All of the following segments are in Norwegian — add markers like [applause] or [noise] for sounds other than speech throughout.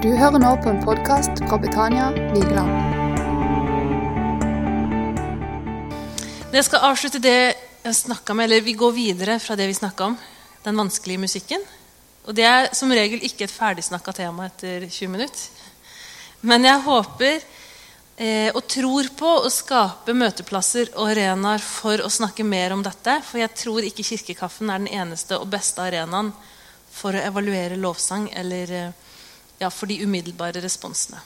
Du hører nå på en podkast fra Betania Vigeland. Jeg skal avslutte det jeg snakka med, eller vi går videre fra det vi snakka om. Den vanskelige musikken. Og det er som regel ikke et ferdigsnakka tema etter 20 minutter. Men jeg håper eh, og tror på å skape møteplasser og arenaer for å snakke mer om dette. For jeg tror ikke Kirkekaffen er den eneste og beste arenaen for å evaluere lovsang eller eh, ja, for de umiddelbare responsene.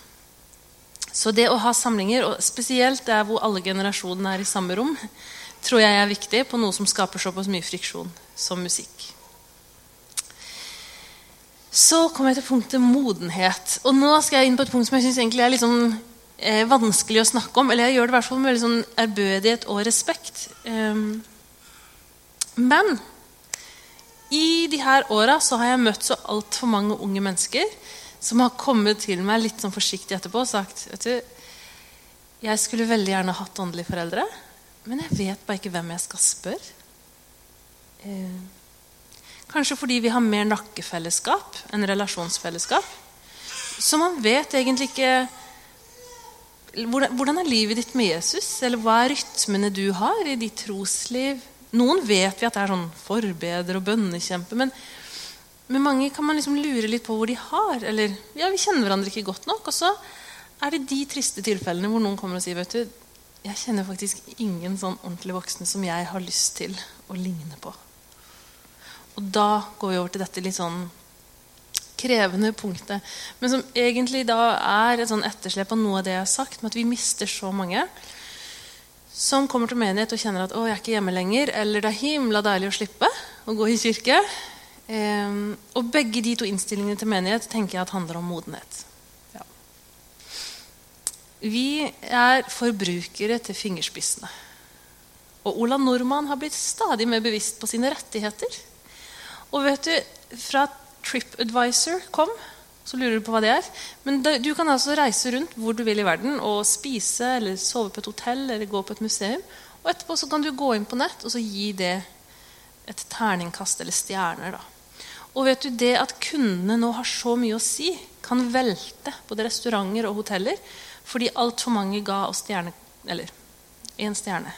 Så det å ha samlinger, og spesielt der hvor alle generasjonene er i samme rom, tror jeg er viktig på noe som skaper såpass mye friksjon som musikk. Så kommer jeg til punktet modenhet. Og nå skal jeg inn på et punkt som jeg synes er litt sånn, eh, vanskelig å snakke om. Eller jeg gjør det i hvert fall med veldig sånn ærbødighet og respekt. Um, men i de her åra har jeg møtt så altfor mange unge mennesker som har kommet til meg litt sånn forsiktig etterpå og sagt vet du, Jeg skulle veldig gjerne hatt åndelige foreldre, men jeg vet bare ikke hvem jeg skal spørre. Eh, kanskje fordi vi har mer nakkefellesskap enn relasjonsfellesskap. Så man vet egentlig ikke hvordan, er livet ditt med Jesus? Eller hva er rytmene du har i ditt trosliv? Noen vet vi at det er sånn forbeder og bønnekjempe, Men men mange kan man liksom lure litt på hvor de har. Eller ja, vi kjenner hverandre ikke godt nok. Og så er det de triste tilfellene hvor noen kommer og sier vet du, jeg kjenner faktisk ingen sånn ordentlig voksne som jeg har lyst til å ligne på. Og da går vi over til dette litt sånn krevende punktet. Men som egentlig da er et sånn etterslep av noe av det jeg har sagt, med at vi mister så mange som kommer til menighet og kjenner at å, jeg er ikke hjemme lenger, eller det er himla deilig å slippe å gå i kirke. Um, og begge de to innstillingene til menighet tenker jeg at handler om modenhet. Ja. Vi er forbrukere til fingerspissene. Og Ola Nordmann har blitt stadig mer bevisst på sine rettigheter. Og vet du, fra TripAdvisor kom, så lurer du på hva det er. Men du kan altså reise rundt hvor du vil i verden og spise eller sove på et hotell eller gå på et museum. Og etterpå så kan du gå inn på nett og så gi det et terningkast eller stjerner. da. Og vet du, Det at kundene nå har så mye å si, kan velte både restauranter og hoteller fordi altfor mange ga oss stjerne, eller én stjerne.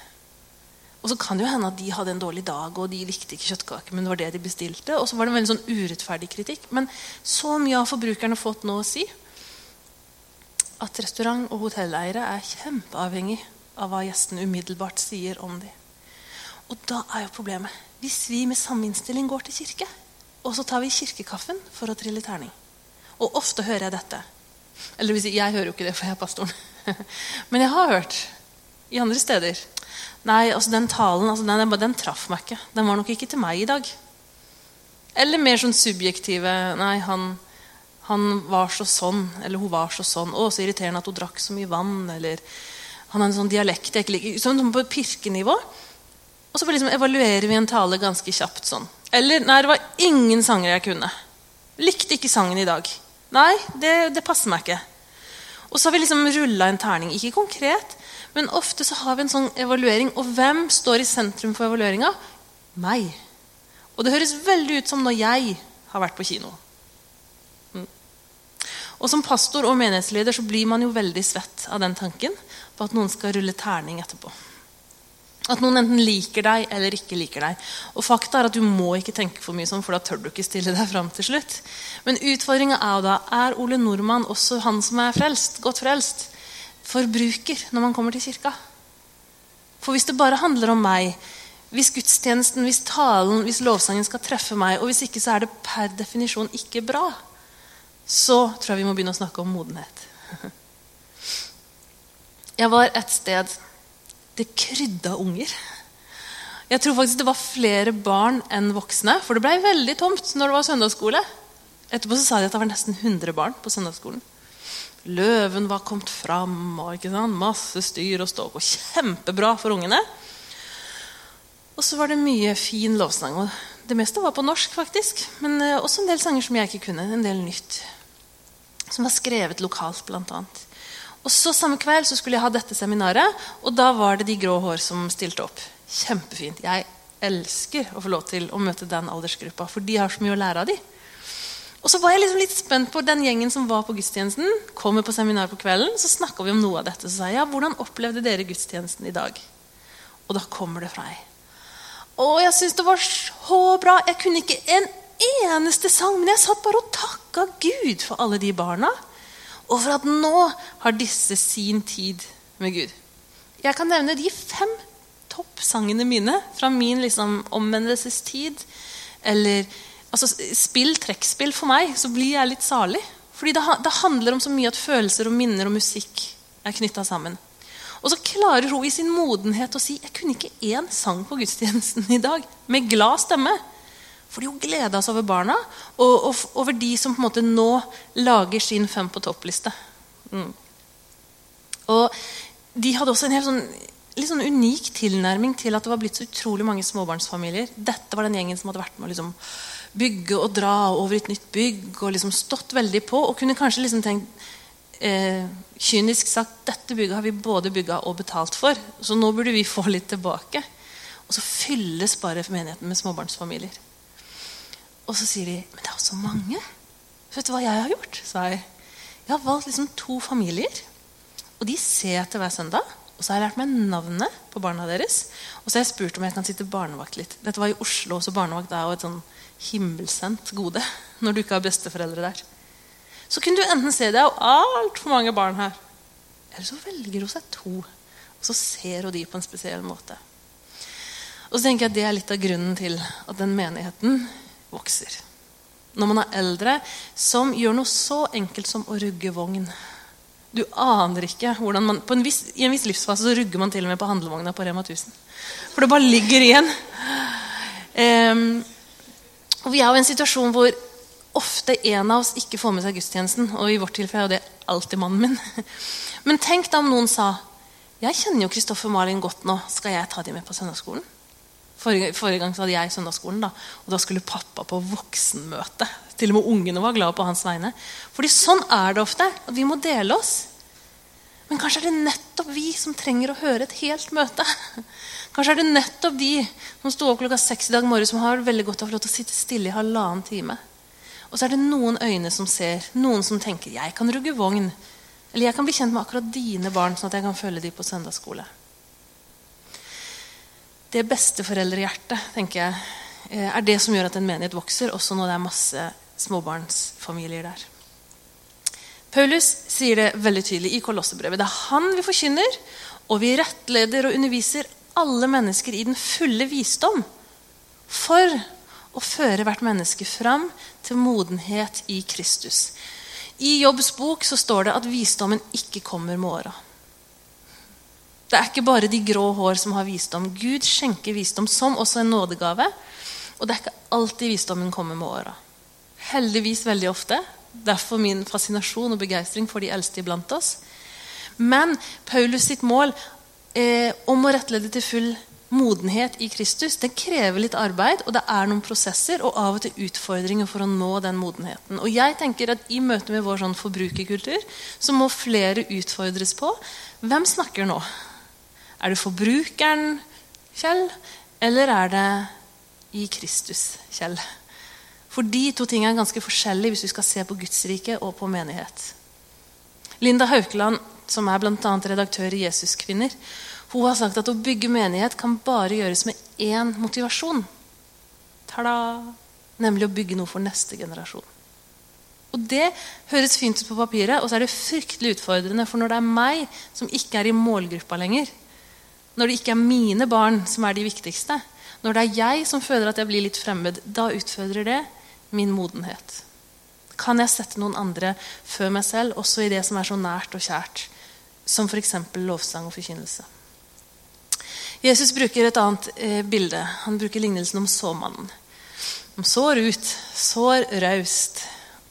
Og så kan det jo hende at de hadde en dårlig dag og de likte ikke kjøttkaker. men det var det de bestilte, Og så var det en veldig sånn urettferdig kritikk. Men så mye har forbrukerne fått nå å si at restaurant- og hotelleiere er kjempeavhengig av hva gjestene umiddelbart sier om dem. Og da er jo problemet hvis vi med samme innstilling går til kirke og så tar vi kirkekaffen for å trille terning. Og ofte hører jeg dette. Eller jeg hører jo ikke det, for jeg er pastoren. [laughs] Men jeg har hørt i andre steder. Nei, altså den talen altså den, den, traff meg ikke. Den var nok ikke til meg i dag. Eller mer sånn subjektive Nei, han, han var så sånn. Eller hun var så sånn. Å, så irriterende at hun drakk så mye vann. Eller han har en sånn dialekt jeg ikke liker. Sånn på pirkenivå. Og så liksom evaluerer vi en tale ganske kjapt sånn. Eller nei, det var ingen sanger jeg kunne. Likte ikke sangen i dag. Nei, det, det passer meg ikke. Og så har vi liksom rulla en terning. Ikke konkret, men ofte så har vi en sånn evaluering. Og hvem står i sentrum for evalueringa? Meg. Og det høres veldig ut som når jeg har vært på kino. Mm. Og Som pastor og menighetsleder så blir man jo veldig svett av den tanken på at noen skal rulle terning etterpå. At noen enten liker deg eller ikke liker deg. Og fakta er at Du må ikke tenke for mye sånn, for da tør du ikke stille deg fram til slutt. Men utfordringa er jo da er Ole Nordmann også han som er frelst, godt frelst, forbruker når man kommer til kirka? For hvis det bare handler om meg, hvis gudstjenesten, hvis talen, hvis lovsangen skal treffe meg, og hvis ikke så er det per definisjon ikke bra, så tror jeg vi må begynne å snakke om modenhet. [laughs] Jeg var et sted det krydda unger. Jeg tror faktisk det var flere barn enn voksne, for det ble veldig tomt når det var søndagsskole. Etterpå så sa de at det var nesten 100 barn på søndagsskolen. Løven var kommet fram, og masse styr og ståk. Og kjempebra for ungene. Og så var det mye fin lovsang. og Det meste var på norsk, faktisk. Men eh, også en del sanger som jeg ikke kunne. En del nytt. Som var skrevet lokalt, blant annet. Og så Samme kveld så skulle jeg ha dette seminaret, og da var det de grå hår som stilte opp. Kjempefint. Jeg elsker å få lov til å møte den aldersgruppa, for de har så mye å lære av de. Og så var jeg liksom litt spent på den gjengen som var på gudstjenesten. kommer på seminar på kvelden, Så snakka vi om noe av dette. Så sa jeg ja, hvordan opplevde dere gudstjenesten i dag? Og da kommer det fra meg. Og jeg syns det var så bra. Jeg kunne ikke en eneste sang, men jeg satt bare og takka Gud for alle de barna. Og for at nå har disse sin tid med Gud. Jeg kan nevne de fem toppsangene mine fra min liksom, omvendelsestid. Eller altså, spill trekkspill for meg, så blir jeg litt salig. Fordi det, det, handler om så mye at følelser og minner og musikk er knytta sammen. Og så klarer hun i sin modenhet å si jeg kunne ikke én sang på gudstjenesten i dag med glad stemme. Fordi hun gleda seg over barna og, og, over de som på en måte nå lager sin Fem på topp-liste. Mm. Og de hadde også en helt sånn, litt sånn unik tilnærming til at det var blitt så utrolig mange småbarnsfamilier. Dette var den gjengen som hadde vært med å liksom bygge og dra over et nytt bygg og liksom stått veldig på. Og kunne kanskje liksom tenkt eh, kynisk sagt dette bygget har vi både bygga og betalt for, så nå burde vi få litt tilbake. Og så fylles bare menigheten med småbarnsfamilier. Og så sier de men det er jo så mange. Vet du hva jeg har gjort? sa jeg. Jeg har valgt liksom to familier. Og de ser jeg til hver søndag. Og så har jeg lært meg navnet på barna deres. Og så har jeg spurt om jeg kan sitte barnevakt litt. Dette var i Oslo, så barnevakt er jo et sånn himmelsendt gode når du ikke har besteforeldre der. Så kunne du enten se det er altfor mange barn her. Eller så velger hun seg to. Og så ser hun de på en spesiell måte. Og så tenker jeg at Det er litt av grunnen til at den menigheten vokser. Når man er eldre som gjør noe så enkelt som å rugge vogn du aner ikke hvordan man en viss, I en viss livsfase så rugger man til og med på handlevogna på Rema 1000. For det bare ligger igjen. Um, og Vi er jo i en situasjon hvor ofte en av oss ikke får med seg gudstjenesten. Og i vårt tilfelle er det alltid mannen min. Men tenk da om noen sa jeg kjenner jo Kristoffer Malin godt nå. Skal jeg ta dem med på søndagsskolen? Forrige, forrige, gang så hadde jeg søndagsskolen, da, og da skulle pappa på voksenmøte. Til og med ungene var glade på hans vegne. Fordi sånn er det ofte. at Vi må dele oss. Men kanskje er det nettopp vi som trenger å høre et helt møte. [laughs] Kanskje er det nettopp de som sto opp klokka seks i dag morgen, som har veldig godt av å sitte stille i halvannen time. Og så er det noen øyne som ser, noen som tenker 'jeg kan rugge vogn'. Eller 'jeg kan bli kjent med akkurat dine barn, sånn at jeg kan følge dem på søndagsskole' det besteforeldrehjertet tenker jeg, eh, er det som gjør at en menighet vokser, også når det er masse småbarnsfamilier der. Paulus sier det veldig tydelig i Kolossebrevet. Det er han vi forkynner, og vi rettleder og underviser alle mennesker i den fulle visdom for å føre hvert menneske fram til modenhet i Kristus. I Jobbs bok så står det at visdommen ikke kommer med åra. Det er ikke bare de grå hår som har visdom. Gud skjenker visdom som også en nådegave. Og det er ikke alltid visdommen kommer med åra. Heldigvis veldig ofte. Derfor min fascinasjon og begeistring for de eldste iblant oss. Men Paulus sitt mål eh, om å rettlede til full modenhet i Kristus det krever litt arbeid, og det er noen prosesser og av og til utfordringer for å nå den modenheten. Og jeg tenker at I møte med vår sånn forbrukerkultur så må flere utfordres på hvem snakker nå. Er det forbrukeren Kjell, eller er det i Kristus Kjell? For de to tingene er ganske forskjellige hvis vi skal se på Guds rike og på menighet. Linda Haukeland, som er bl.a. redaktør i Jesuskvinner, hun har sagt at å bygge menighet kan bare gjøres med én motivasjon. Tada! Nemlig å bygge noe for neste generasjon. Og Det høres fint ut på papiret, og så er det fryktelig utfordrende. For når det er meg som ikke er i målgruppa lenger, når det ikke er mine barn som er de viktigste, når det er jeg som føler at jeg blir litt fremmed, da utfordrer det min modenhet. Kan jeg sette noen andre før meg selv, også i det som er så nært og kjært, som f.eks. lovsang og forkynnelse? Jesus bruker et annet eh, bilde. Han bruker lignelsen om såmannen. Om sår ut, sår raust.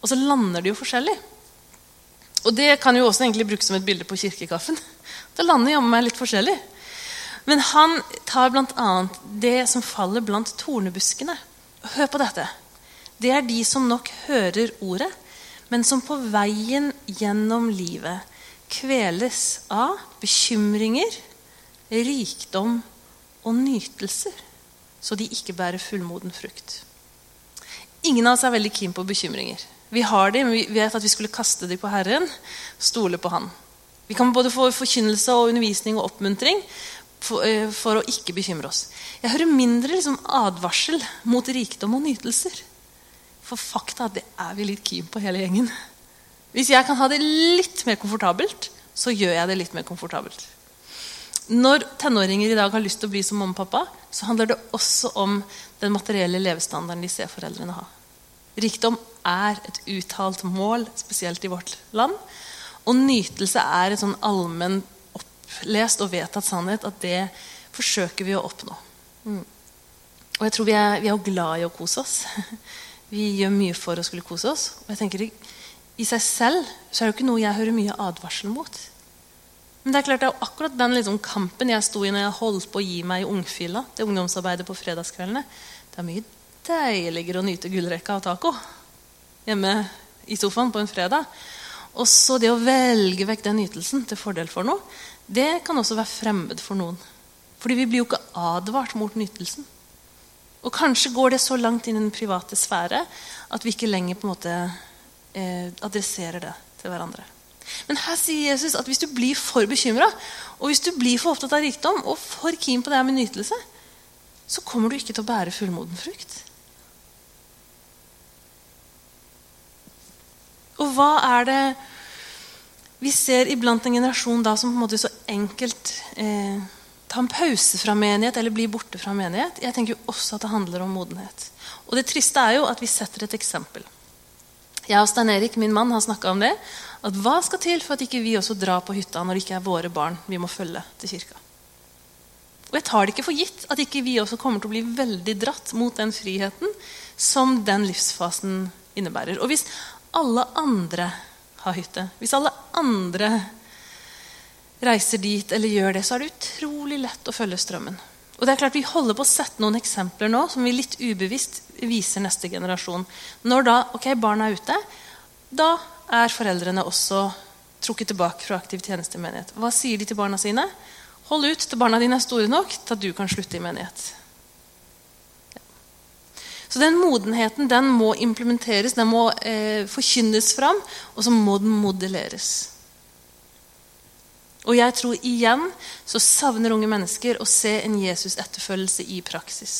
Og så lander det jo forskjellig. Og det kan jo også egentlig brukes som et bilde på kirkekaffen. Det lander jammen meg litt forskjellig. Men han tar bl.a. det som faller blant tornebuskene. Hør på dette. Det er de som nok hører ordet, men som på veien gjennom livet kveles av bekymringer, rikdom og nytelser, så de ikke bærer fullmoden frukt. Ingen av oss er veldig keen på bekymringer. Vi har dem, men vi vet at vi skulle kaste dem på Herren. Stole på Han. Vi kan både få forkynnelse og undervisning og oppmuntring for, eh, for å ikke bekymre oss. Jeg hører mindre liksom, advarsel mot rikdom og nytelser. For fakta det er vi litt keen på, hele gjengen. Hvis jeg kan ha det litt mer komfortabelt, så gjør jeg det litt mer komfortabelt. Når tenåringer i dag har lyst til å bli som mamma og pappa, så handler det også om den materielle levestandarden de ser foreldrene ha. Rikdom er et uttalt mål, spesielt i vårt land. Og nytelse er et sånn allmenn opplest og vedtatt sannhet at det forsøker vi å oppnå. Mm. Og jeg tror vi er, vi er glad i å kose oss. [laughs] Vi gjør mye for å skulle kose oss. Og jeg tenker I seg selv så er det jo ikke noe jeg hører mye advarsel mot. Men det er klart det er akkurat den liksom, kampen jeg sto i når jeg holdt på å gi meg i ungfila. det ungdomsarbeidet på fredagskveldene. Det er mye deiligere å nyte gullrekka og taco hjemme i sofaen på en fredag. Og så det å velge vekk den nytelsen til fordel for noe, det kan også være fremmed for noen. Fordi vi blir jo ikke advart mot nytelsen. Og kanskje går det så langt inn i den private sfære at vi ikke lenger på en måte eh, adresserer det til hverandre. Men her sier Jesus at hvis du blir for bekymra, og hvis du blir for opptatt av rikdom og for keen på det her med nytelse, så kommer du ikke til å bære fullmoden frukt. Og hva er det vi ser iblant en generasjon da som på en måte så enkelt eh, tar en pause fra menighet eller blir borte fra menighet? Jeg tenker jo også at det handler om modenhet. Og det triste er jo at vi setter et eksempel. Jeg og Stein Erik, min mann, har snakka om det. At hva skal til for at ikke vi også drar på hytta når det ikke er våre barn vi må følge til kirka? Og jeg tar det ikke for gitt at ikke vi også kommer til å bli veldig dratt mot den friheten som den livsfasen innebærer. Og hvis alle andre har hytte, hvis alle andre reiser dit eller gjør det, så er det utrolig lett å følge strømmen. Og det er klart Vi holder på å sette noen eksempler nå som vi litt ubevisst viser neste generasjon. Når da ok, barna er ute, da er foreldrene også trukket tilbake fra aktiv tjeneste i menighet. Hva sier de til barna sine? Hold ut til barna dine er store nok til at du kan slutte i menighet. Så den modenheten den må implementeres, den må eh, forkynnes fram, og så må den modelleres. Og jeg tror igjen så savner unge mennesker å se en Jesus-etterfølgelse i praksis.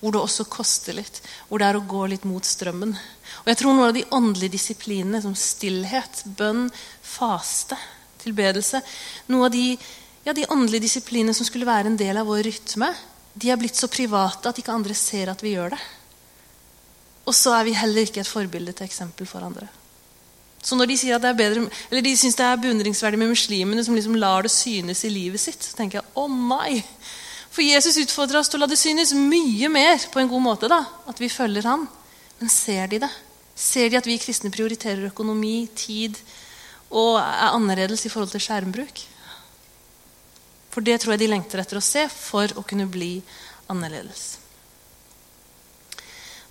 Hvor det også koster litt. Hvor det er å gå litt mot strømmen. Og jeg tror noen av de åndelige disiplinene som stillhet, bønn, faste, tilbedelse Noen av de, ja, de åndelige disiplinene som skulle være en del av vår rytme, de er blitt så private at ikke andre ser at vi gjør det. Og så er vi heller ikke et forbilde til eksempel for andre. Så når de sier at det er bedre, eller de syns det er beundringsverdig med muslimene som liksom lar det synes i livet sitt, så tenker jeg å nei. For Jesus utfordrer oss til å la det synes mye mer på en god måte. da, At vi følger han. Men ser de det? Ser de at vi kristne prioriterer økonomi, tid og er annerledes i forhold til skjermbruk? For det tror jeg de lengter etter å se for å kunne bli annerledes.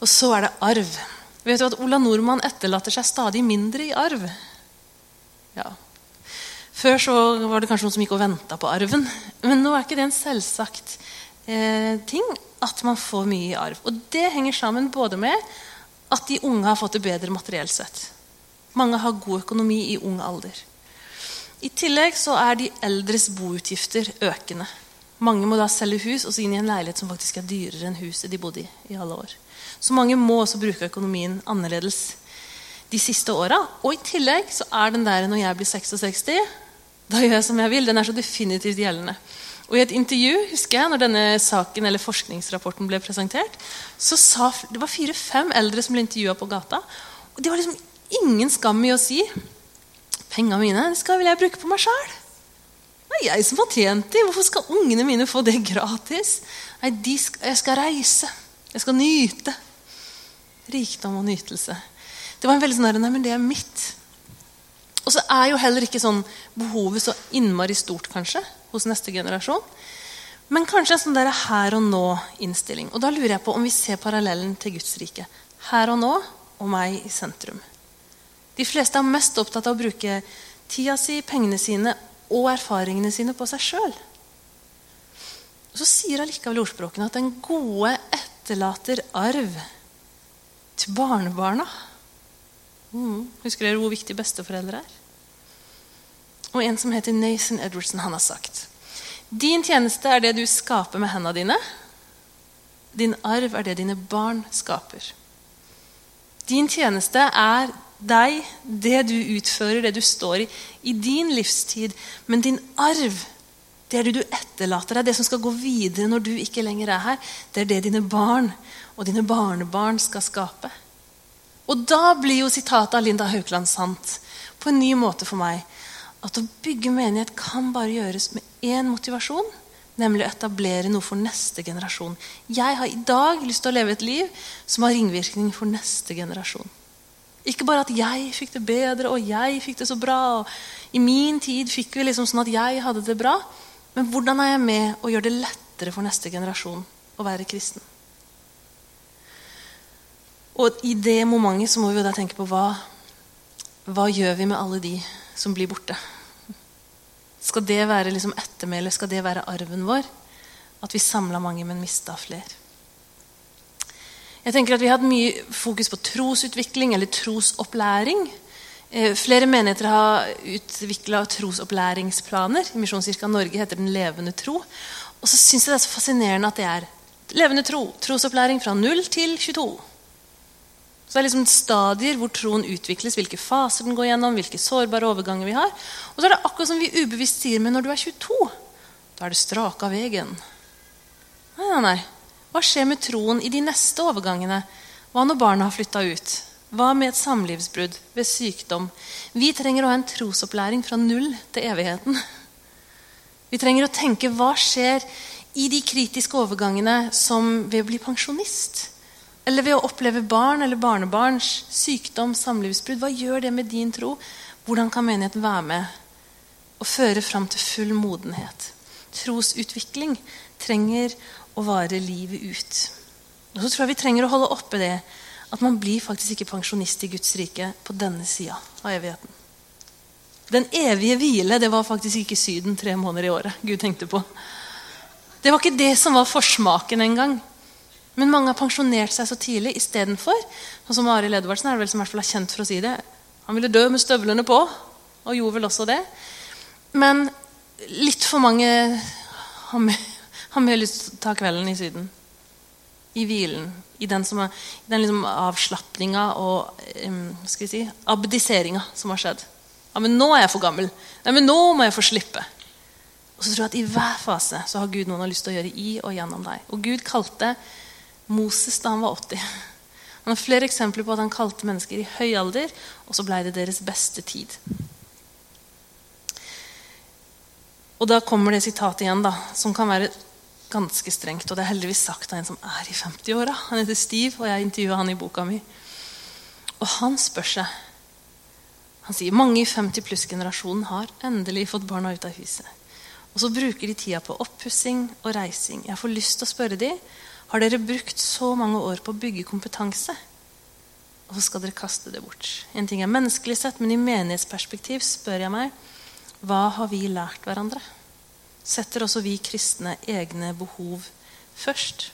Og så er det arv. Vet du at Ola Nordmann etterlater seg stadig mindre i arv? Ja. Før så var det kanskje noen som gikk og venta på arven. Men nå er ikke det en selvsagt eh, ting at man får mye i arv. Og det henger sammen både med at de unge har fått det bedre materielt sett. Mange har god økonomi i ung alder. I tillegg så er de eldres boutgifter økende. Mange må da selge hus og så inn i en leilighet som faktisk er dyrere enn huset de bodde i i alle år. Så mange må også bruke økonomien annerledes de siste åra. Og i tillegg så er den der når jeg blir 66, da gjør jeg som jeg vil, den er så definitivt gjeldende. Og I et intervju husker jeg, når denne saken eller forskningsrapporten ble presentert, så sa det var fire-fem eldre som ble intervjua på gata. Og de var liksom ingen skam i å si pengene mine det skal vel jeg bruke på meg sjæl. Det er jeg som har tjent dem. Hvorfor skal ungene mine få det gratis? Nei, skal, jeg skal reise. Jeg skal nyte rikdom og nytelse. Det var en veldig sånn Nei, men det er mitt. Og så er jo heller ikke sånn behovet så innmari stort kanskje, hos neste generasjon. Men kanskje en sånn der her og nå-innstilling. Og da lurer jeg på om vi ser parallellen til Guds rike. Her og nå og meg i sentrum. De fleste er mest opptatt av å bruke tida si, pengene sine og erfaringene sine på seg sjøl. Så sier allikevel ordspråkene at den gode etterlater arv til barnebarna. Mm. Husker dere hvor viktig besteforeldre er? Og en som heter Nathan Edwardson, han har sagt Din tjeneste er det du skaper med hendene dine. Din arv er det dine barn skaper. Din tjeneste er deg, det du utfører, det du står i, i din livstid. Men din arv, det er det du etterlater deg, det som skal gå videre når du ikke lenger er her, det er det dine barn og dine barnebarn skal skape. Og da blir jo sitatet av Linda Haukeland sant på en ny måte for meg. At å bygge menighet kan bare gjøres med én motivasjon, nemlig å etablere noe for neste generasjon. Jeg har i dag lyst til å leve et liv som har ringvirkning for neste generasjon. Ikke bare at jeg fikk det bedre, og jeg fikk det så bra. og I min tid fikk vi liksom sånn at jeg hadde det bra. Men hvordan er jeg med å gjøre det lettere for neste generasjon å være kristen? Og i det momentet så må vi jo da tenke på hva, hva gjør vi med alle de som blir borte? Skal det være liksom ettermælet? Skal det være arven vår? At vi samla mange, men mista flere? Jeg tenker at Vi har hatt mye fokus på trosutvikling eller trosopplæring. Eh, flere menigheter har utvikla trosopplæringsplaner. I Misjonskirka Norge heter den Levende tro. Og så syns jeg det er så fascinerende at det er levende tro. Trosopplæring fra 0 til 22. Så det er liksom stadier hvor troen utvikles, hvilke faser den går gjennom, hvilke sårbare overganger vi har. Og så er det akkurat som vi ubevisst sier, men når du er 22, da er det strak av veien. Nei, nei, nei. Hva skjer med troen i de neste overgangene? Hva når barna har flytta ut? Hva med et samlivsbrudd, ved sykdom? Vi trenger å ha en trosopplæring fra null til evigheten. Vi trenger å tenke hva skjer i de kritiske overgangene som ved å bli pensjonist? Eller ved å oppleve barn eller barnebarns sykdom, samlivsbrudd. Hva gjør det med din tro? Hvordan kan menigheten være med og føre fram til full modenhet? Trosutvikling trenger å vare livet ut. Og så tror jeg vi trenger å holde oppe det at man blir faktisk ikke pensjonist i Guds rike på denne sida av evigheten. Den evige hvile det var faktisk ikke Syden tre måneder i året Gud tenkte på. Det var ikke det som var forsmaken engang. Men mange har pensjonert seg så tidlig istedenfor. Og som Arild Edvardsen er vel som i hvert fall er kjent for å si det. Han ville dø med støvlene på, og gjorde vel også det. Men litt for mange har mye lyst til å ta kvelden i Syden. I hvilen. I den, som den liksom avslapninga og um, si, abdiseringa som har skjedd. Ja, men nå er jeg for gammel. Nei, men nå må jeg få slippe. Og så tror jeg at I hver fase så har Gud noen har lyst til å gjøre i og gjennom deg. Og Gud kalte Moses da han var 80. Han har flere eksempler på at han kalte mennesker i høy alder, og så ble det deres beste tid. Og da kommer det sitatet igjen, da, som kan være ganske strengt. Og det er heldigvis sagt av en som er i 50-åra. Han heter Steve, og jeg intervjua han i boka mi. Og han spør seg Han sier mange i 50 pluss-generasjonen har endelig fått barna ut av huset. Og så bruker de tida på oppussing og reising. Jeg får lyst til å spørre dem har dere brukt så mange år på å bygge kompetanse? Og så skal dere kaste det bort. En ting er menneskelig sett, men i menighetsperspektiv spør jeg meg hva har vi lært hverandre? Setter også vi kristne egne behov først?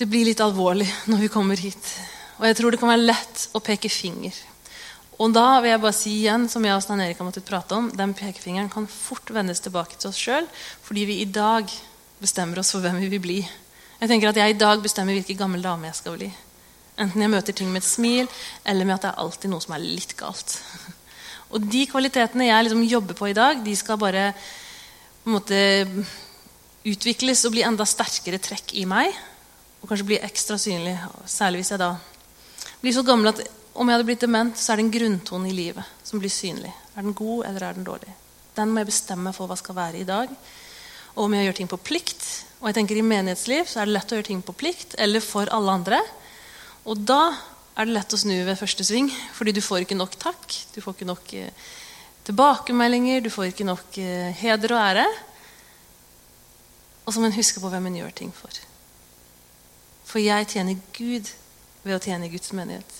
Det blir litt alvorlig når vi kommer hit. Og jeg tror det kan være lett å peke finger. Og da vil jeg bare si igjen, som jeg og Stein Erik har måttet prate om, den pekefingeren kan fort vendes tilbake til oss sjøl, fordi vi i dag bestemmer oss for hvem vi vil bli. Jeg tenker at jeg i dag bestemmer hvilken gammel dame jeg skal bli. Enten jeg møter ting med et smil, eller med at det er alltid noe som er litt galt. [laughs] Og de kvalitetene jeg liksom jobber på i dag, de skal bare på en måte utvikles og bli enda sterkere trekk i meg. Og kanskje bli ekstra synlig, særlig hvis jeg da blir så gammel at om jeg hadde blitt dement, så er det en grunntone i livet som blir synlig. Er den god, eller er den dårlig? Den må jeg bestemme for hva skal være i dag. Og om jeg gjør ting på plikt. Og jeg tenker I menighetsliv så er det lett å gjøre ting på plikt eller for alle andre. Og da er det lett å snu ved første sving, fordi du får ikke nok takk. Du får ikke nok eh, tilbakemeldinger, du får ikke nok eh, heder og ære. Og så må en huske på hvem en gjør ting for. For jeg tjener Gud ved å tjene Guds menighet.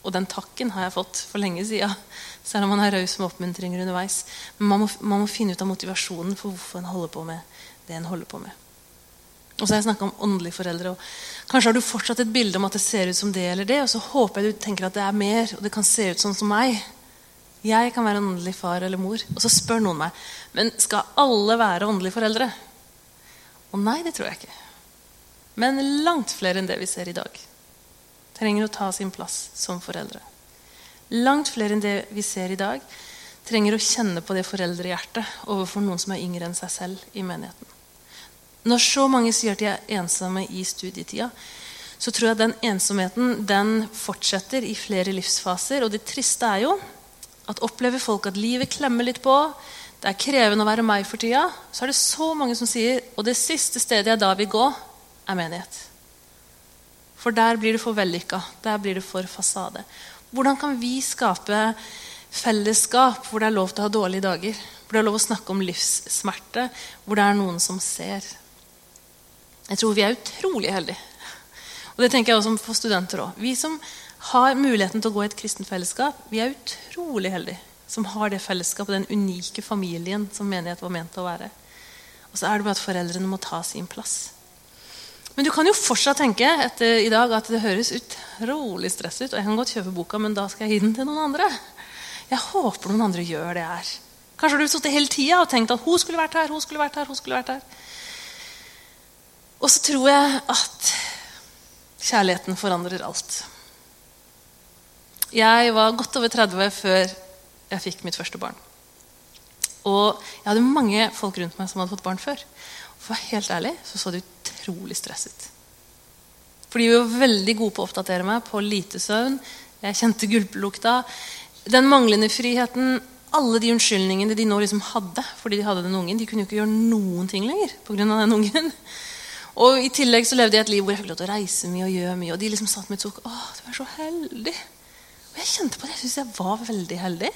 Og den takken har jeg fått for lenge siden. [laughs] Selv om man er raus med oppmuntringer underveis. Men man må, man må, finne ut av motivasjonen for hvorfor en holder på med det en holder på med. Og så har jeg snakket om åndelige foreldre. og Kanskje har du fortsatt et bilde om at det ser ut som det eller det, og så håper jeg du tenker at det er mer, og det kan se ut sånn som meg. Jeg kan være åndelig far eller mor. Og så spør noen meg men skal alle være åndelige foreldre. Og nei, det tror jeg ikke. Men langt flere enn det vi ser i dag, trenger å ta sin plass som foreldre. Langt flere enn det vi ser i dag, trenger å kjenne på det foreldrehjertet overfor noen som er yngre enn seg selv i menigheten. Når så mange sier at de er ensomme i studietida, så tror jeg den ensomheten den fortsetter i flere livsfaser. Og det triste er jo at opplever folk at livet klemmer litt på, det er krevende å være meg for tida, så er det så mange som sier og det siste stedet jeg da vil gå, er menighet. For der blir det for vellykka. Der blir det for fasade. Hvordan kan vi skape fellesskap hvor det er lov til å ha dårlige dager? Hvor det er lov å snakke om livssmerte, hvor det er noen som ser? Jeg tror vi er utrolig heldige. Og det tenker jeg også for studenter òg. Vi som har muligheten til å gå i et kristent fellesskap, vi er utrolig heldige som har det fellesskapet, den unike familien som menighet var ment å være. Og så er det bare at foreldrene må ta sin plass. Men du kan jo fortsatt tenke etter i dag at det høres utrolig stress ut. Og jeg kan godt kjøpe boka, men da skal jeg gi den til noen andre. Jeg håper noen andre gjør det her. Kanskje har du sittet hele tida og tenkt at hun skulle vært her, hun skulle vært her, hun skulle vært her. Og så tror jeg at kjærligheten forandrer alt. Jeg var godt over 30 før jeg fikk mitt første barn. Og jeg hadde mange folk rundt meg som hadde fått barn før. For å være helt ærlig så så det utrolig stresset. For de var veldig gode på å oppdatere meg på lite søvn. Jeg kjente gulpelukta. Den manglende friheten, alle de unnskyldningene de nå liksom hadde fordi de hadde den ungen. De kunne jo ikke gjøre noen ting lenger pga. den ungen. Og I tillegg så levde jeg et liv hvor jeg fikk lov til å reise mye og gjøre mye. Og de liksom satt med et sukk. Å, du er så heldig. Og jeg kjente på det. Jeg syntes jeg var veldig heldig.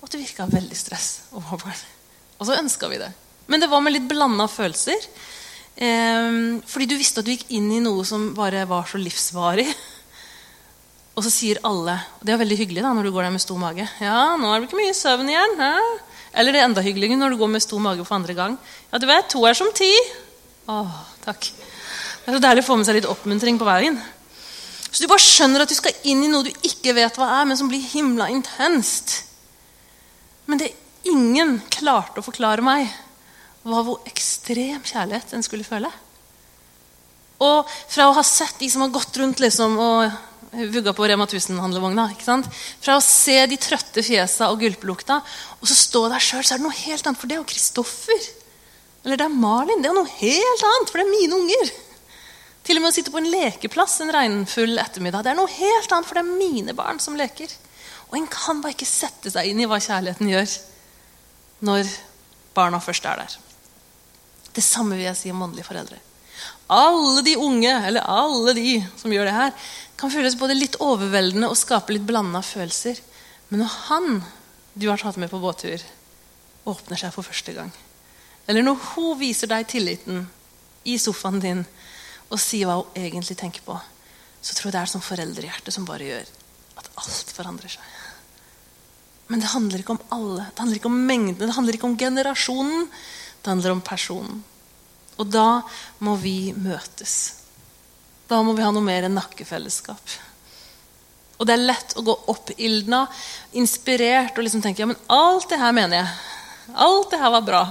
Og at det virka veldig stress. Og så ønska vi det. Men det var med litt blanda følelser. Eh, fordi du visste at du gikk inn i noe som bare var så livsvarig. [laughs] Og så sier alle og Det er veldig hyggelig da når du går der med stor mage. Ja, nå er det ikke mye søvn igjen. Hæ? Eller det er enda hyggeligere når du går med stor mage for andre gang. Ja, du vet, to er som ti. Åh, takk. Det er så deilig å få med seg litt oppmuntring på veien. Så du bare skjønner at du skal inn i noe du ikke vet hva er, men som blir himla intenst. Men det ingen klarte å forklare meg, var hvor ekstrem kjærlighet en skulle føle. Og fra å ha sett de som har gått rundt liksom, og vugga på Rema 1000-handlevogna Fra å se de trøtte fjesa og gulpelukta, og så stå der sjøl, så er det noe helt annet. For det er jo Kristoffer. Eller det er Malin. Det er noe helt annet, for det er mine unger. Til og med å sitte på en lekeplass en regnfull ettermiddag. Det er noe helt annet, for det er mine barn som leker. Og en kan bare ikke sette seg inn i hva kjærligheten gjør når barna først er der. Det samme vil jeg si om åndelige foreldre. Alle de unge, eller alle de som gjør det her, kan føles både litt overveldende og skape litt blanda følelser. Men når han du har tatt med på båttur, åpner seg for første gang, eller når hun viser deg tilliten i sofaen din og sier hva hun egentlig tenker på, så tror jeg det er som foreldrehjerte som bare gjør at alt forandrer seg. Men det handler ikke om alle, det handler ikke om mengden, det handler ikke om generasjonen. Det handler om personen. Og da må vi møtes. Da må vi ha noe mer enn nakkefellesskap. Og det er lett å gå oppildna, inspirert og liksom tenke ja, men alt det her mener jeg. Alt det her var bra.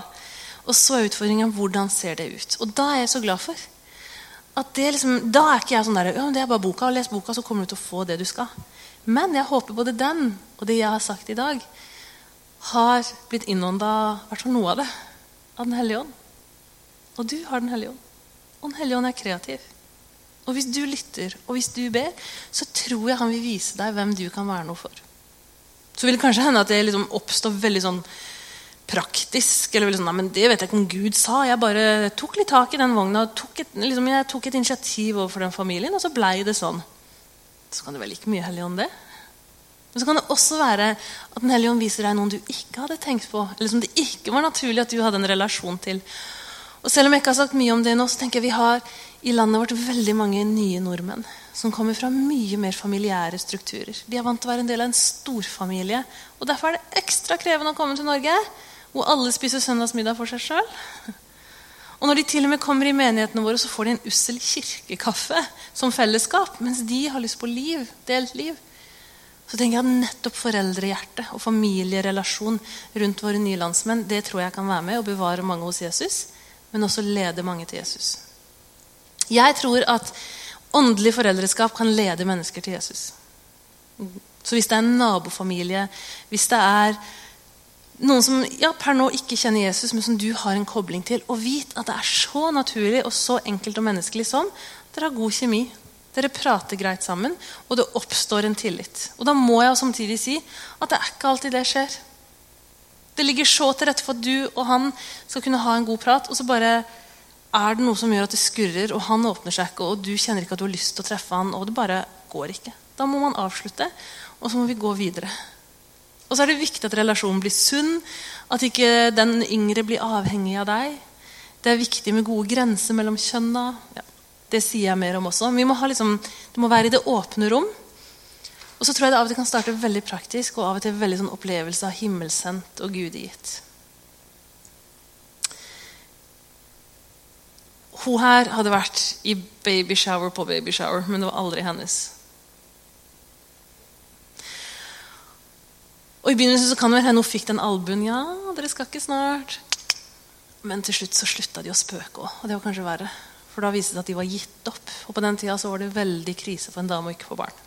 Og så er utfordringen hvordan ser det ut. Og da er jeg så glad for. At det liksom, da er ikke jeg sånn der, ja, det er bare boka, og Les boka, så kommer du til å få det du skal. Men jeg håper både den og det jeg har sagt i dag, har blitt innånda hvert fall noe av det av Den hellige ånd. Og du har Den hellige ånd. Og Den hellige ånd er kreativ. Og hvis du lytter, og hvis du ber, så tror jeg han vil vise deg hvem du kan være noe for. Så vil det kanskje hende at det liksom oppstår veldig sånn praktisk. eller sånn, men Det vet jeg ikke om Gud sa. Jeg bare tok litt tak i den vogna. Tok et, liksom, jeg tok et initiativ overfor den familien, og så blei det sånn. Så kan det være like mye Hellig om det. Men så kan det også være at Den hellige ånd viser deg noen du ikke hadde tenkt på. Eller som det ikke var naturlig at du hadde en relasjon til. Og Selv om jeg ikke har sagt mye om det nå, så tenker jeg vi har i landet vårt veldig mange nye nordmenn som kommer fra mye mer familiære strukturer. De er vant til å være en del av en storfamilie. Og Derfor er det ekstra krevende å komme til Norge hvor alle spiser søndagsmiddag for seg sjøl. Og når de til og med kommer i menighetene våre, så får de en ussel kirkekaffe som fellesskap, mens de har lyst på liv, delt liv. Så tenker jeg at nettopp foreldrehjerte og familierelasjon rundt våre nye landsmenn det tror jeg kan være med og bevare mange hos Jesus, men også lede mange til Jesus. Jeg tror at åndelig foreldreskap kan lede mennesker til Jesus. Så hvis det er en nabofamilie, hvis det er noen som ja, per nå ikke kjenner Jesus, men som du har en kobling til, og vit at det er så naturlig og så enkelt og menneskelig som dere har god kjemi. Dere prater greit sammen, og det oppstår en tillit. Og Da må jeg samtidig si at det er ikke alltid det skjer. Det ligger så til rette for at du og han skal kunne ha en god prat, og så bare er det noe som gjør at det skurrer, og han åpner seg ikke, og du kjenner ikke at du har lyst til å treffe han, og det bare går ikke. Da må man avslutte, og så må vi gå videre. Og så er det viktig at relasjonen blir sunn, at ikke den yngre blir avhengig av deg. Det er viktig med gode grenser mellom kjønna. Ja, det sier jeg mer om også. Må liksom, det må være i det åpne rom. Og så tror jeg det av og til kan starte veldig praktisk og av og til veldig sånn opplevelse av himmelsendt og gudegitt. Hun her hadde vært i babyshower på babyshower, men det var aldri hennes. Og I begynnelsen så kan det hende hun fikk den albuen. Ja, dere skal ikke snart. Men til slutt så slutta de å spøke òg. Og det var kanskje verre. For da viste det seg at de var gitt opp. Og på den tida så var det veldig krise for en dame å ikke få barn.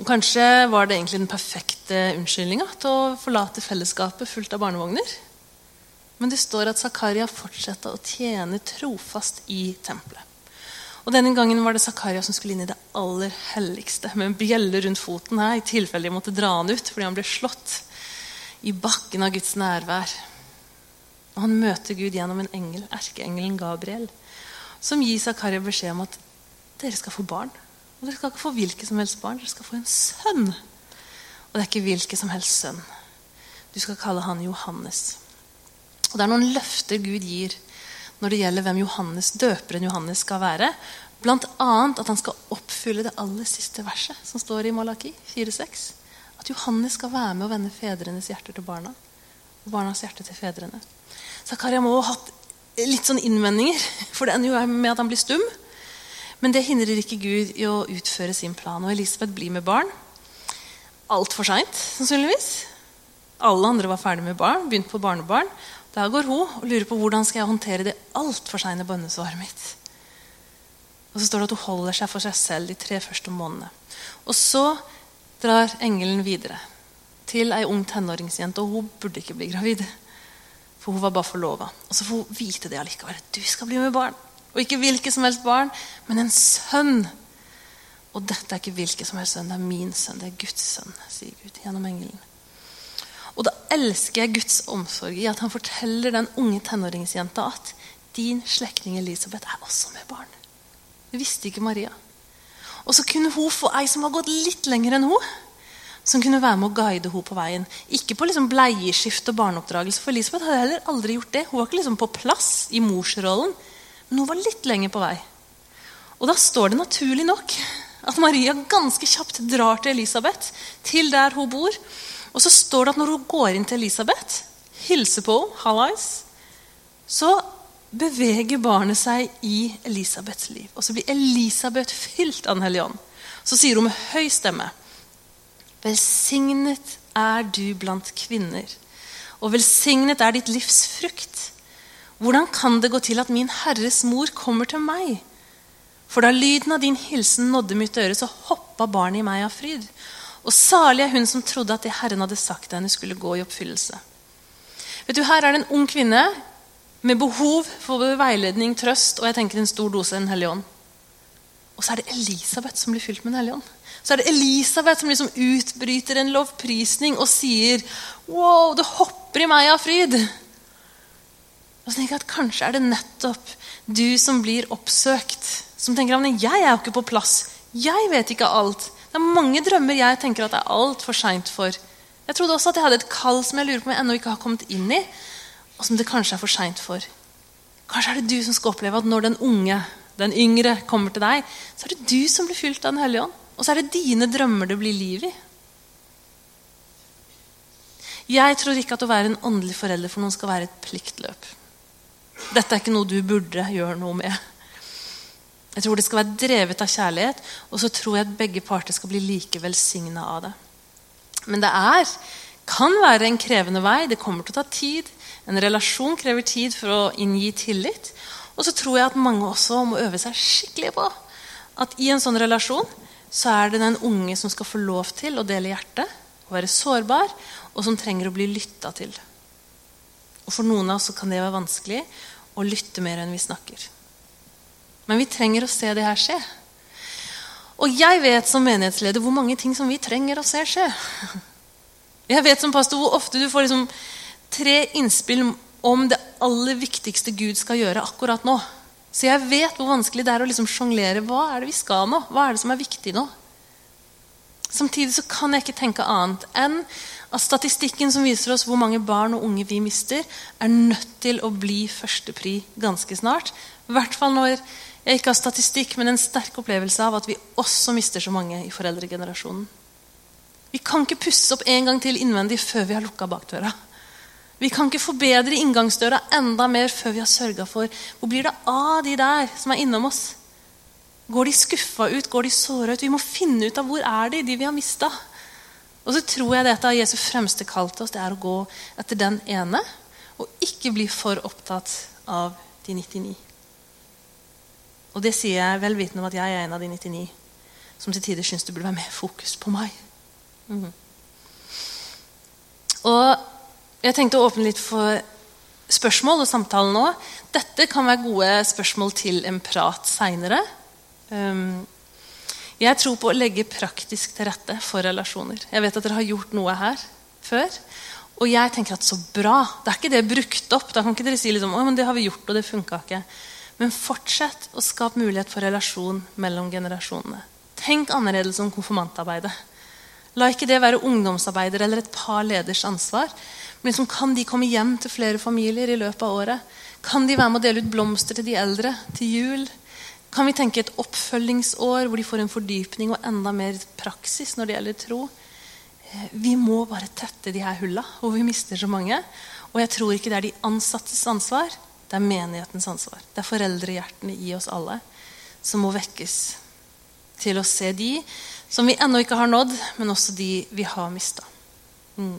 Og kanskje var det egentlig den perfekte unnskyldninga til å forlate fellesskapet fullt av barnevogner. Men det står at Zakaria fortsatte å tjene trofast i tempelet. Og Denne gangen var det Zakaria som skulle inn i det aller helligste med en bjelle rundt foten her, i tilfelle de måtte dra han ut fordi han ble slått i bakken av Guds nærvær. Og Han møter Gud gjennom en engel, erkeengelen Gabriel, som gir Zakaria beskjed om at dere skal få barn. Og Dere skal ikke få hvilket som helst barn, dere skal få en sønn. Og det er ikke hvilket som helst sønn. Du skal kalle han Johannes. Og Det er noen løfter Gud gir når det gjelder hvem Johannes, døperen Johannes skal være. Bl.a. at han skal oppfylle det aller siste verset som står i Malaki 4,6. At Johannes skal være med å vende fedrenes hjerter til barna. Og barnas hjerte til fedrene. Zakaria må ha hatt litt sånn innvendinger, [laughs] for det ender jo med at han blir stum. Men det hindrer ikke Gud i å utføre sin plan. Og Elisabeth blir med barn. Altfor seint, sannsynligvis. Alle andre var ferdig med barn, begynt på barnebarn. Da går hun og lurer på hvordan skal jeg håndtere det altfor seine bønnesvaret mitt. Og så står det at hun holder seg for seg selv de tre første månedene. Og så drar engelen videre til ei ung tenåringsjente, og hun burde ikke bli gravid. For hun var bare forlova. Og så får hun vite det allikevel. Du skal bli med barn. Og ikke hvilket som helst barn, men en sønn. Og dette er ikke hvilket som helst sønn, det er min sønn. Det er Guds sønn, sier Gud gjennom engelen. Og da elsker jeg Guds omsorg i at han forteller den unge tenåringsjenta at din slektning Elisabeth er også med barn. Det visste ikke Maria. Og så kunne hun få ei som har gått litt lenger enn hun, som kunne være med å guide henne på veien. Ikke på liksom bleieskift og barneoppdragelse, for Elisabeth hadde heller aldri gjort det. Hun var ikke liksom på plass i morsrollen, men hun var litt lenger på vei. Og da står det naturlig nok at Maria ganske kjapt drar til Elisabeth, til der hun bor. Og så står det at når hun går inn til Elisabeth, hilser på henne, hallais, så beveger barnet seg i Elisabeths liv. Og så blir Elisabeth fylt av Den hellige ånd. Så sier hun med høy stemme Velsignet er du blant kvinner, og velsignet er ditt livs frukt. Hvordan kan det gå til at min Herres mor kommer til meg? For da lyden av din hilsen nådde mitt øre, så hoppa barnet i meg av fryd. Og salig er hun som trodde at det Herren hadde sagt henne, skulle gå i oppfyllelse. Vet du, Her er det en ung kvinne med behov for veiledning, trøst og jeg tenker en stor dose Den hellige ånd. Og så er det Elisabeth som blir fylt med Den hellige ånd. Så er det Elisabeth som liksom utbryter en lovprisning og sier Wow, det hopper i meg av fryd. Og så tenker jeg at Kanskje er det nettopp du som blir oppsøkt, som tenker at jeg er jo ikke på plass. Jeg vet ikke alt. Det er mange drømmer jeg tenker at det er altfor seint for. Jeg trodde også at jeg hadde et kall som jeg lurer på om jeg ennå ikke har kommet inn i, og som det kanskje er for seint for. Kanskje er det du som skal oppleve at når den unge, den yngre, kommer til deg, så er det du som blir fylt av Den hellige ånd. Og så er det dine drømmer det blir liv i. Jeg tror ikke at å være en åndelig forelder for noen skal være et pliktløp. Dette er ikke noe du burde gjøre noe med. Jeg tror det skal være drevet av kjærlighet, og så tror jeg at begge parter skal bli like velsigna av det. Men det er, kan være en krevende vei. Det kommer til å ta tid. En relasjon krever tid for å inngi tillit. Og så tror jeg at mange også må øve seg skikkelig på at i en sånn relasjon så er det den unge som skal få lov til å dele hjertet, å være sårbar, og som trenger å bli lytta til. Og For noen av oss kan det være vanskelig å lytte mer enn vi snakker. Men vi trenger å se det her skje. Og jeg vet som menighetsleder hvor mange ting som vi trenger å se skje. Jeg vet som pastor hvor ofte du får liksom tre innspill om det aller viktigste Gud skal gjøre akkurat nå. Så jeg vet hvor vanskelig det er å liksom sjonglere. Hva er det vi skal nå? Hva er det som er viktig nå? Samtidig så kan jeg ikke tenke annet enn at statistikken som viser oss hvor mange barn og unge vi mister, er nødt til å bli førstepri ganske snart. I hvert fall når ikke har statistikk, men en sterk opplevelse av at vi også mister så mange i foreldregenerasjonen. Vi kan ikke pusse opp en gang til innvendig før vi har lukka bakdøra. Vi kan ikke forbedre inngangsdøra enda mer før vi har sørga for Hvor blir det av de der som er innom oss? Går de skuffa ut? Går de såra ut? Vi må finne ut av hvor er de, de vi har mista. Og så tror jeg dette av Jesu fremste kall til oss. Det er å gå etter den ene. Og ikke bli for opptatt av de 99. Og det sier jeg vel vitende om at jeg er en av de 99 som til tider syns det burde være mer fokus på meg. Mm. Og jeg tenkte å åpne litt for spørsmål og samtale nå. Dette kan være gode spørsmål til en prat seinere. Um, jeg tror på å legge praktisk til rette for relasjoner. Jeg vet at dere har gjort noe her før. Og jeg tenker at så bra. Det er ikke det brukt opp. Da kan ikke dere si liksom, å, men det har vi gjort, og det funka ikke. Men fortsett å skape mulighet for relasjon mellom generasjonene. Tenk annerledes om konfirmantarbeidet. La ikke det være ungdomsarbeider eller et par leders ansvar. Men liksom, kan de komme hjem til flere familier i løpet av året? Kan de være med å dele ut blomster til de eldre til jul? Kan vi tenke et oppfølgingsår hvor de får en fordypning og enda mer praksis når det gjelder tro? Eh, vi må bare tette de her hulla hvor vi mister så mange. Og jeg tror ikke det er de ansattes ansvar, det er menighetens ansvar. Det er foreldrehjertene i oss alle som må vekkes til å se de som vi ennå ikke har nådd, men også de vi har mista. Mm.